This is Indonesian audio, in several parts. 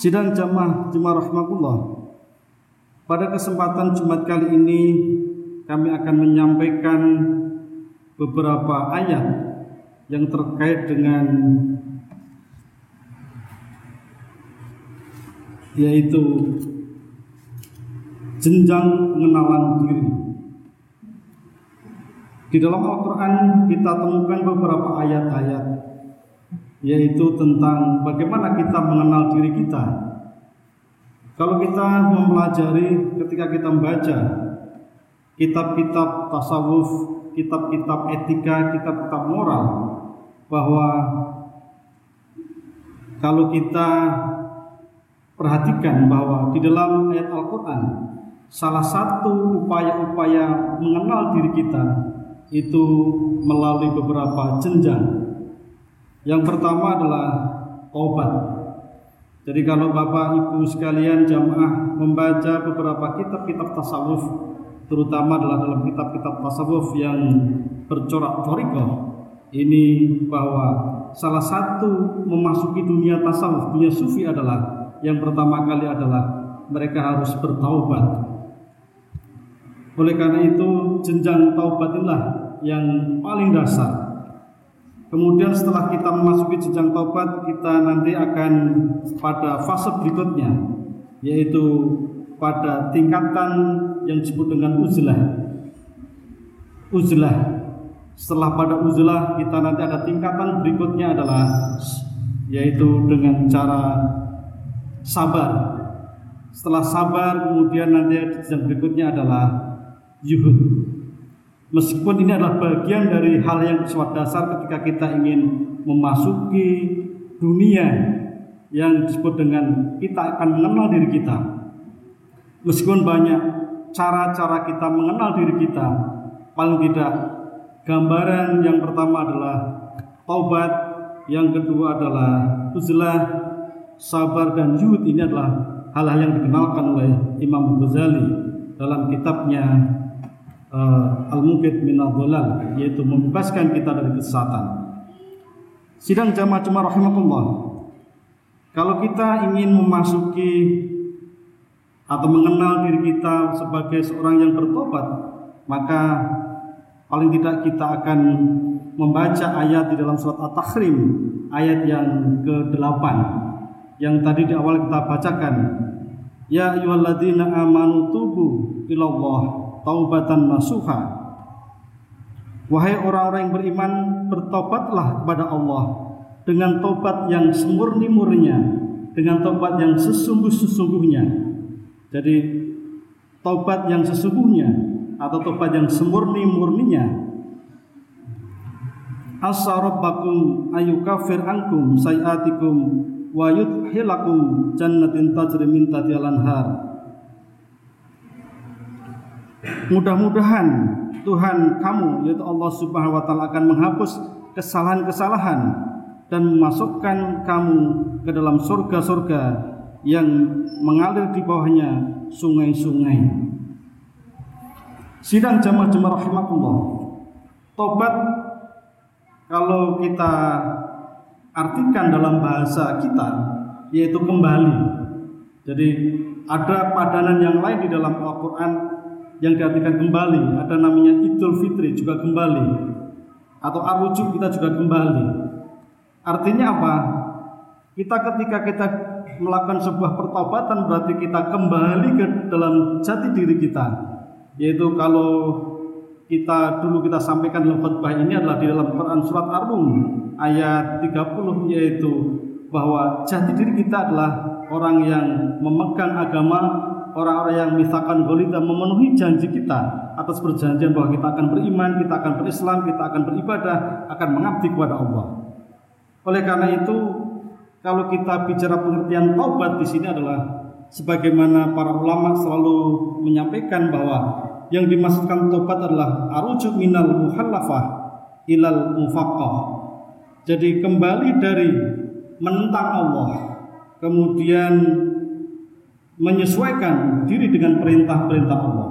Sidang jamaah Jumat rahmatullah. Pada kesempatan Jumat kali ini kami akan menyampaikan beberapa ayat yang terkait dengan yaitu jenjang pengenalan diri. Di dalam Al-Quran kita temukan beberapa ayat-ayat yaitu tentang bagaimana kita mengenal diri kita. Kalau kita mempelajari ketika kita membaca kitab-kitab tasawuf, kitab-kitab etika, kitab-kitab moral bahwa kalau kita perhatikan bahwa di dalam ayat Al-Qur'an salah satu upaya-upaya mengenal diri kita itu melalui beberapa jenjang yang pertama adalah obat. Jadi kalau Bapak Ibu sekalian jamaah membaca beberapa kitab-kitab tasawuf, terutama adalah dalam kitab-kitab tasawuf yang bercorak torikoh, ini bahwa salah satu memasuki dunia tasawuf, dunia sufi adalah yang pertama kali adalah mereka harus bertaubat. Oleh karena itu jenjang taubat inilah yang paling dasar Kemudian setelah kita memasuki jenjang taubat, kita nanti akan pada fase berikutnya, yaitu pada tingkatan yang disebut dengan uzlah. Uzlah. Setelah pada uzlah, kita nanti ada tingkatan berikutnya adalah yaitu dengan cara sabar. Setelah sabar, kemudian nanti yang berikutnya adalah yuhud. Meskipun ini adalah bagian dari hal yang bersifat dasar ketika kita ingin memasuki dunia yang disebut dengan kita akan mengenal diri kita. Meskipun banyak cara-cara kita mengenal diri kita, paling tidak gambaran yang pertama adalah taubat, yang kedua adalah uzlah, sabar dan juhud ini adalah hal-hal yang dikenalkan oleh Imam Ghazali dalam kitabnya uh, al-mungkit minadolal yaitu membebaskan kita dari kesesatan. Sidang jamaah jemaah rahimahullah. Kalau kita ingin memasuki atau mengenal diri kita sebagai seorang yang bertobat, maka paling tidak kita akan membaca ayat di dalam surat At-Tahrim ayat yang ke-8 yang tadi di awal kita bacakan Ya ayyuhalladzina amanu tubu ilallah taubatan nasuha. Wahai orang-orang yang beriman bertobatlah kepada Allah dengan tobat yang semurni-murninya dengan tobat yang sesungguh-sesungguhnya. Jadi tobat yang sesungguhnya atau tobat yang semurni-murninya. Asa rabbakum ayukafir ankum sayiatikum wa jannatin tajri min Mudah-mudahan Tuhan kamu yaitu Allah Subhanahu wa taala akan menghapus kesalahan-kesalahan dan memasukkan kamu ke dalam surga-surga yang mengalir di bawahnya sungai-sungai. Sidang jamaah-jamaah rahimakumullah. Tobat kalau kita artikan dalam bahasa kita yaitu kembali. Jadi ada padanan yang lain di dalam Al-Qur'an yang diartikan kembali. Ada namanya Idul Fitri juga kembali. Atau arujuk kita juga kembali. Artinya apa? Kita ketika kita melakukan sebuah pertobatan berarti kita kembali ke dalam jati diri kita. Yaitu kalau kita dulu kita sampaikan dalam khutbah ini adalah di dalam Quran surat Ar-Rum ayat 30 yaitu bahwa jati diri kita adalah orang yang memegang agama orang-orang yang misalkan golita memenuhi janji kita atas perjanjian bahwa kita akan beriman, kita akan berislam, kita akan beribadah, akan mengabdi kepada Allah. Oleh karena itu, kalau kita bicara pengertian taubat di sini adalah sebagaimana para ulama selalu menyampaikan bahwa yang dimaksudkan taubat adalah arujuk minal muhallafah ilal mufaqqah. Jadi kembali dari menentang Allah, kemudian menyesuaikan diri dengan perintah-perintah Allah.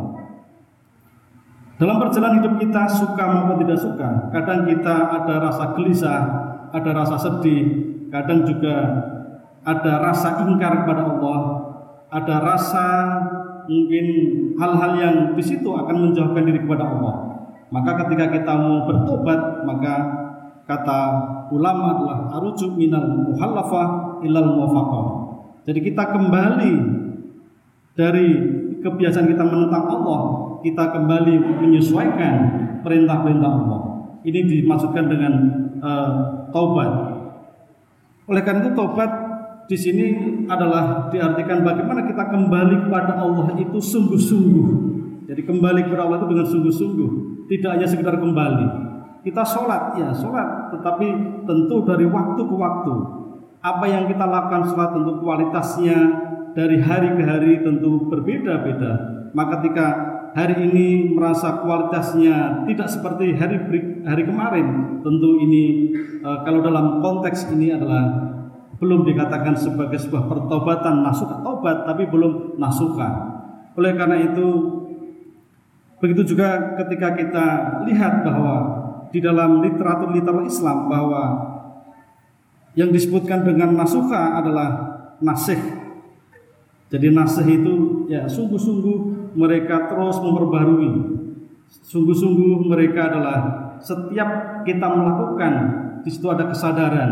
Dalam perjalanan hidup kita suka maupun tidak suka, kadang kita ada rasa gelisah, ada rasa sedih, kadang juga ada rasa ingkar kepada Allah, ada rasa mungkin hal-hal yang di situ akan menjauhkan diri kepada Allah. Maka ketika kita mau bertobat, maka kata ulama adalah arujuk minal muhallafah ilal muwafaqah. Jadi kita kembali dari kebiasaan kita menentang Allah, kita kembali menyesuaikan perintah-perintah Allah. Ini dimaksudkan dengan uh, taubat. Oleh karena itu taubat di sini adalah diartikan bagaimana kita kembali kepada Allah itu sungguh-sungguh. Jadi kembali kepada Allah itu dengan sungguh-sungguh, tidak hanya sekedar kembali. Kita sholat, ya sholat, tetapi tentu dari waktu ke waktu. Apa yang kita lakukan sholat tentu kualitasnya dari hari ke hari tentu berbeda-beda. Maka ketika hari ini merasa kualitasnya tidak seperti hari hari kemarin, tentu ini e, kalau dalam konteks ini adalah belum dikatakan sebagai sebuah pertobatan nasuka tobat tapi belum nasuka. Oleh karena itu begitu juga ketika kita lihat bahwa di dalam literatur-literatur Islam bahwa yang disebutkan dengan nasuka adalah nasih. Jadi nasih itu ya sungguh-sungguh mereka terus memperbarui. Sungguh-sungguh mereka adalah setiap kita melakukan di situ ada kesadaran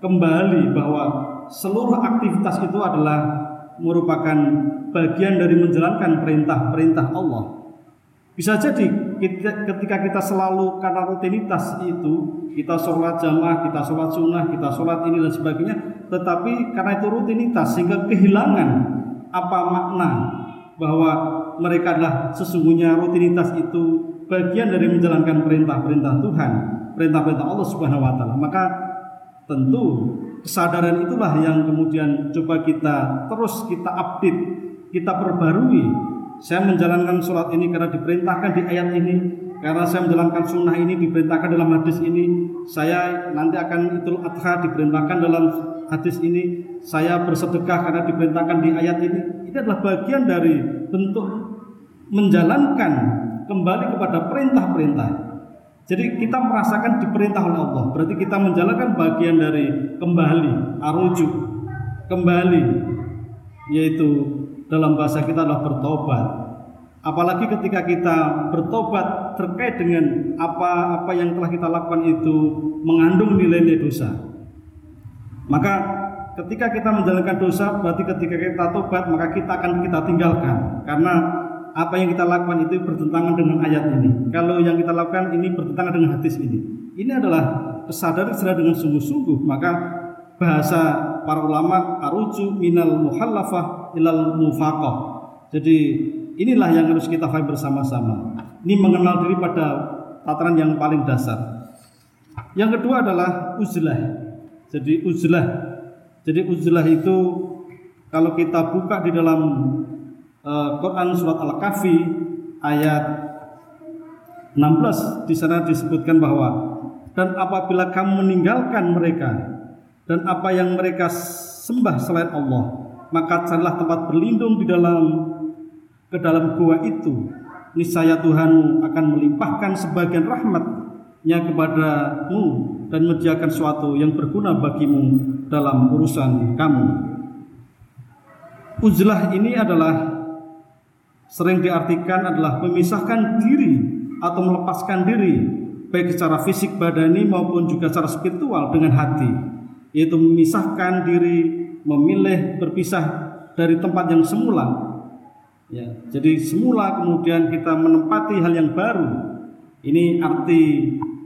kembali bahwa seluruh aktivitas itu adalah merupakan bagian dari menjalankan perintah-perintah Allah. Bisa jadi ketika kita selalu karena rutinitas itu kita sholat jamaah, kita sholat sunnah, kita sholat ini dan sebagainya, tetapi karena itu rutinitas sehingga kehilangan apa makna bahwa mereka adalah sesungguhnya rutinitas itu bagian dari menjalankan perintah-perintah Tuhan, perintah-perintah Allah Subhanahu wa taala. Maka tentu kesadaran itulah yang kemudian coba kita terus kita update, kita perbarui. Saya menjalankan sholat ini karena diperintahkan di ayat ini, karena saya menjalankan sunnah ini diperintahkan dalam hadis ini. Saya nanti akan idul adha diperintahkan dalam hadis ini. Saya bersedekah karena diperintahkan di ayat ini. Ini adalah bagian dari bentuk menjalankan kembali kepada perintah-perintah. Jadi kita merasakan diperintah oleh Allah. Berarti kita menjalankan bagian dari kembali, arujuk, kembali, yaitu dalam bahasa kita adalah bertobat. Apalagi ketika kita bertobat terkait dengan apa-apa yang telah kita lakukan itu mengandung nilai-nilai dosa. Maka ketika kita menjalankan dosa berarti ketika kita tobat maka kita akan kita tinggalkan karena apa yang kita lakukan itu bertentangan dengan ayat ini. Kalau yang kita lakukan ini bertentangan dengan hadis ini. Ini adalah kesadaran kesadaran dengan sungguh-sungguh. Maka bahasa para ulama aruju minal muhallafah ilal mufaqah. Jadi inilah yang harus kita faham bersama-sama. Ini mengenal diri pada tataran yang paling dasar. Yang kedua adalah uzlah. Jadi uzlah. Jadi uzlah itu kalau kita buka di dalam uh, Quran surat Al-Kahfi ayat 16 di sana disebutkan bahwa dan apabila kamu meninggalkan mereka dan apa yang mereka sembah selain Allah maka carilah tempat berlindung di dalam ke dalam gua itu niscaya Tuhanmu akan melimpahkan sebagian rahmatnya kepadamu dan menyediakan suatu yang berguna bagimu dalam urusan kamu. Uzlah ini adalah sering diartikan adalah memisahkan diri atau melepaskan diri baik secara fisik badani maupun juga secara spiritual dengan hati yaitu memisahkan diri memilih berpisah dari tempat yang semula ya jadi semula kemudian kita menempati hal yang baru ini arti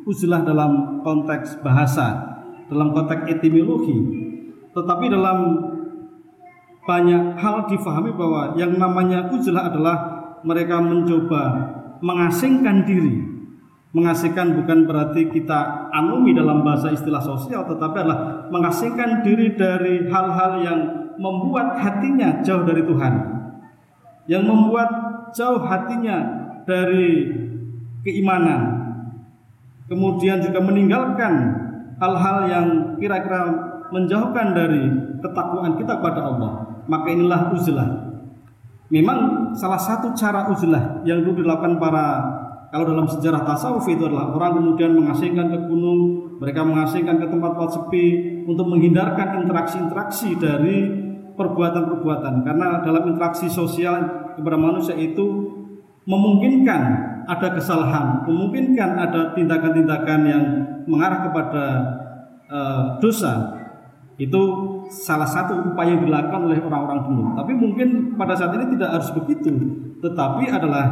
uzlah dalam konteks bahasa dalam konteks etimologi tetapi dalam banyak hal difahami bahwa yang namanya uzlah adalah mereka mencoba mengasingkan diri. Mengasingkan bukan berarti kita anumi dalam bahasa istilah sosial, tetapi adalah mengasingkan diri dari hal-hal yang membuat hatinya jauh dari Tuhan. Yang membuat jauh hatinya dari keimanan. Kemudian juga meninggalkan hal-hal yang kira-kira menjauhkan dari ketakwaan kita kepada Allah maka inilah uzlah. Memang salah satu cara uzlah yang dulu dilakukan para kalau dalam sejarah tasawuf itu adalah orang kemudian mengasingkan ke gunung, mereka mengasingkan ke tempat-tempat sepi untuk menghindarkan interaksi-interaksi dari perbuatan-perbuatan karena dalam interaksi sosial kepada manusia itu memungkinkan ada kesalahan, memungkinkan ada tindakan-tindakan yang mengarah kepada uh, dosa. Itu salah satu upaya yang dilakukan oleh orang-orang dulu. Tapi mungkin pada saat ini tidak harus begitu, tetapi adalah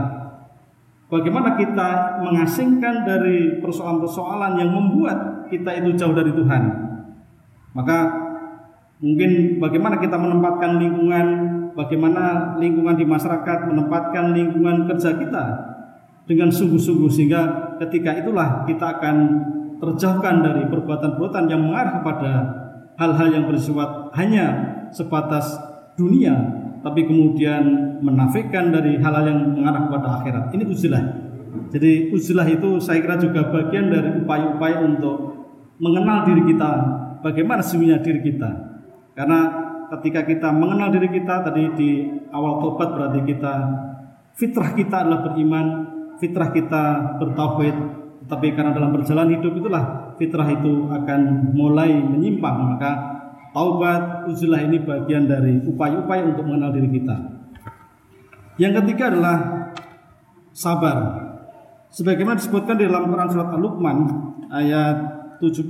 bagaimana kita mengasingkan dari persoalan-persoalan yang membuat kita itu jauh dari Tuhan. Maka Mungkin bagaimana kita menempatkan lingkungan, bagaimana lingkungan di masyarakat menempatkan lingkungan kerja kita dengan sungguh-sungguh sehingga ketika itulah kita akan terjauhkan dari perbuatan-perbuatan yang mengarah kepada hal-hal yang bersifat hanya sebatas dunia tapi kemudian menafikan dari hal-hal yang mengarah kepada akhirat. Ini uzlah. Jadi uzlah itu saya kira juga bagian dari upaya-upaya untuk mengenal diri kita, bagaimana sesungguhnya diri kita. Karena ketika kita mengenal diri kita tadi di awal tobat berarti kita fitrah kita adalah beriman, fitrah kita bertauhid, tetapi karena dalam perjalanan hidup itulah fitrah itu akan mulai menyimpang, maka taubat uzlah ini bagian dari upaya-upaya untuk mengenal diri kita. Yang ketiga adalah sabar. Sebagaimana disebutkan di dalam Quran surat Al-Luqman ayat 17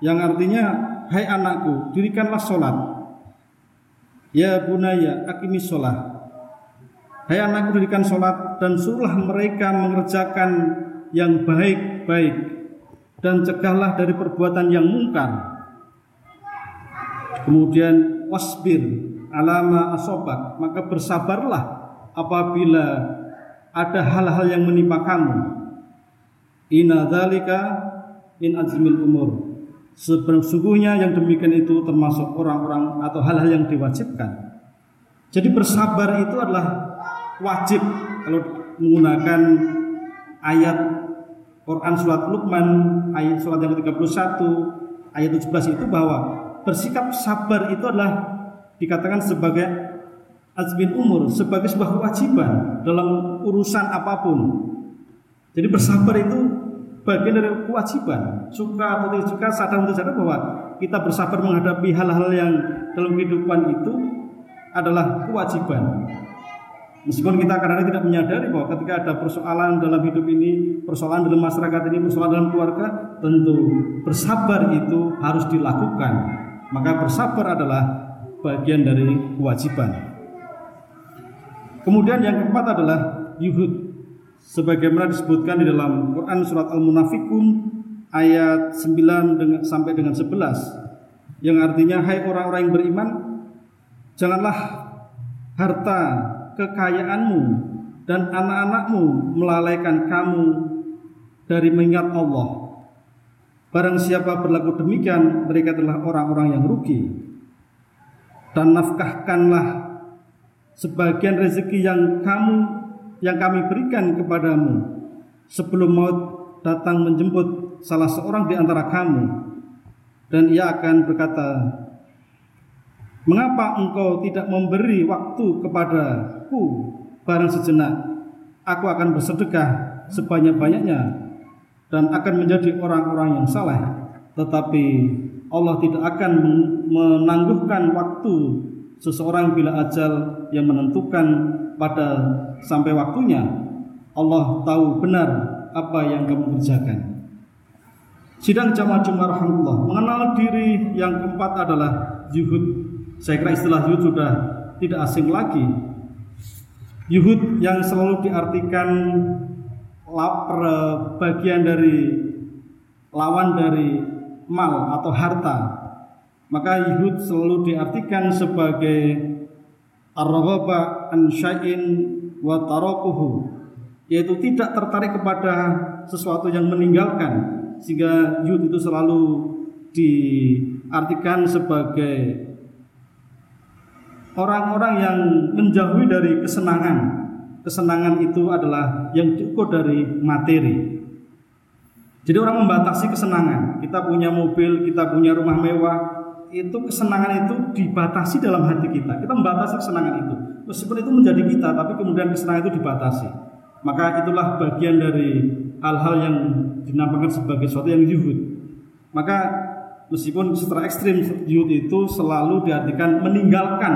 yang artinya hai anakku, dirikanlah sholat. Ya bunaya, akimi sholat. Hai anakku, dirikan sholat dan suruhlah mereka mengerjakan yang baik-baik dan cegahlah dari perbuatan yang mungkar. Kemudian wasbir alama asobak, maka bersabarlah apabila ada hal-hal yang menimpa kamu. Dzalika min azmil umur. Sesungguhnya yang demikian itu termasuk orang-orang atau hal-hal yang diwajibkan. Jadi bersabar itu adalah wajib. Kalau menggunakan ayat Quran surat Luqman ayat surat yang ke-31 ayat 17 itu bahwa bersikap sabar itu adalah dikatakan sebagai azmin umur sebagai sebuah kewajiban dalam urusan apa pun. Jadi bersabar itu bagian dari kewajiban. Suka atau tidak suka sadar untuk sadar bahwa kita bersabar menghadapi hal-hal yang dalam kehidupan itu adalah kewajiban meskipun kita kadang-kadang tidak menyadari bahwa ketika ada persoalan dalam hidup ini persoalan dalam masyarakat ini persoalan dalam keluarga tentu bersabar itu harus dilakukan. Maka bersabar adalah bagian dari kewajiban. Kemudian yang keempat adalah yuhud sebagaimana disebutkan di dalam Quran surat Al-Munafikun ayat 9 dengan, sampai dengan 11 yang artinya hai orang-orang yang beriman janganlah harta kekayaanmu dan anak-anakmu melalaikan kamu dari mengingat Allah. Barang siapa berlaku demikian mereka adalah orang-orang yang rugi. Dan nafkahkanlah sebagian rezeki yang kamu yang kami berikan kepadamu sebelum maut datang menjemput salah seorang di antara kamu. Dan ia akan berkata Mengapa engkau tidak memberi waktu kepadaku barang sejenak aku akan bersedekah sebanyak-banyaknya dan akan menjadi orang-orang yang saleh tetapi Allah tidak akan menangguhkan waktu seseorang bila ajal yang menentukan pada sampai waktunya Allah tahu benar apa yang kamu kerjakan. Sidang jamaah Jumat rahmatullah mengenal diri yang keempat adalah yuhud. Saya kira istilah yuhud sudah tidak asing lagi. Yuhud yang selalu diartikan bagian dari lawan dari mal atau harta. Maka yuhud selalu diartikan sebagai ar-raghaba an syai'in wa tarakuhu yaitu tidak tertarik kepada sesuatu yang meninggalkan sehingga yud itu selalu diartikan sebagai orang-orang yang menjauhi dari kesenangan kesenangan itu adalah yang cukup dari materi jadi orang membatasi kesenangan kita punya mobil kita punya rumah mewah itu kesenangan itu dibatasi dalam hati kita. Kita membatasi kesenangan itu. Meskipun itu menjadi kita, tapi kemudian kesenangan itu dibatasi. Maka itulah bagian dari hal-hal yang dinampakkan sebagai sesuatu yang yuhud. Maka meskipun secara ekstrim yuth itu selalu diartikan meninggalkan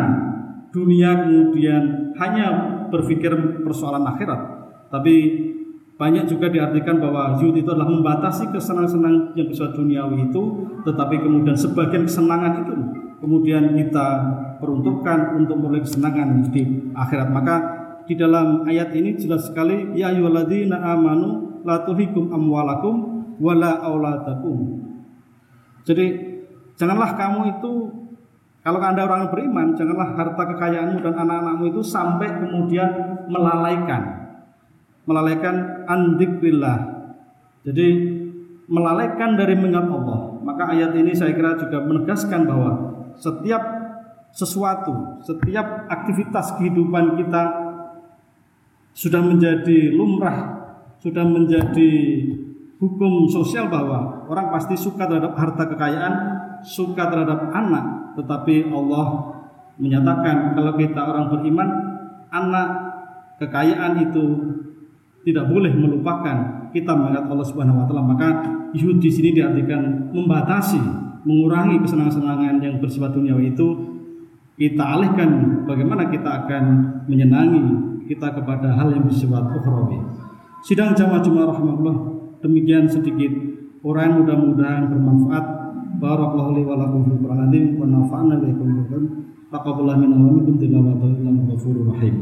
dunia kemudian hanya berpikir persoalan akhirat. Tapi banyak juga diartikan bahwa yuth itu adalah membatasi kesenangan-senang yang bersifat duniawi itu, tetapi kemudian sebagian kesenangan itu kemudian kita peruntukkan untuk memulai kesenangan di akhirat. Maka di dalam ayat ini jelas sekali ya ayyuhalladzina amanu la tuhikum amwalakum wala auladakum. Jadi janganlah kamu itu kalau Anda orang beriman, janganlah harta kekayaanmu dan anak-anakmu itu sampai kemudian melalaikan melalaikan andikrillah. Jadi melalaikan dari mengingat Allah. Maka ayat ini saya kira juga menegaskan bahwa setiap sesuatu, setiap aktivitas kehidupan kita sudah menjadi lumrah, sudah menjadi hukum sosial bahwa orang pasti suka terhadap harta kekayaan, suka terhadap anak, tetapi Allah menyatakan kalau kita orang beriman, anak kekayaan itu tidak boleh melupakan kita mengingat Allah Subhanahu wa taala. Maka yuhud di sini diartikan membatasi, mengurangi kesenangan-kesenangan yang bersifat duniawi itu kita alihkan bagaimana kita akan menyenangi kita kepada hal yang bersifat ukhrawi. Sidang jamaah Jumat rahmatullah demikian sedikit orang mudah-mudahan bermanfaat. Barakallahu li wa lakum fil Qur'an wa nafa'na bikum. Taqabbalallahu minna wa minkum tilawatan ghafurur rahim.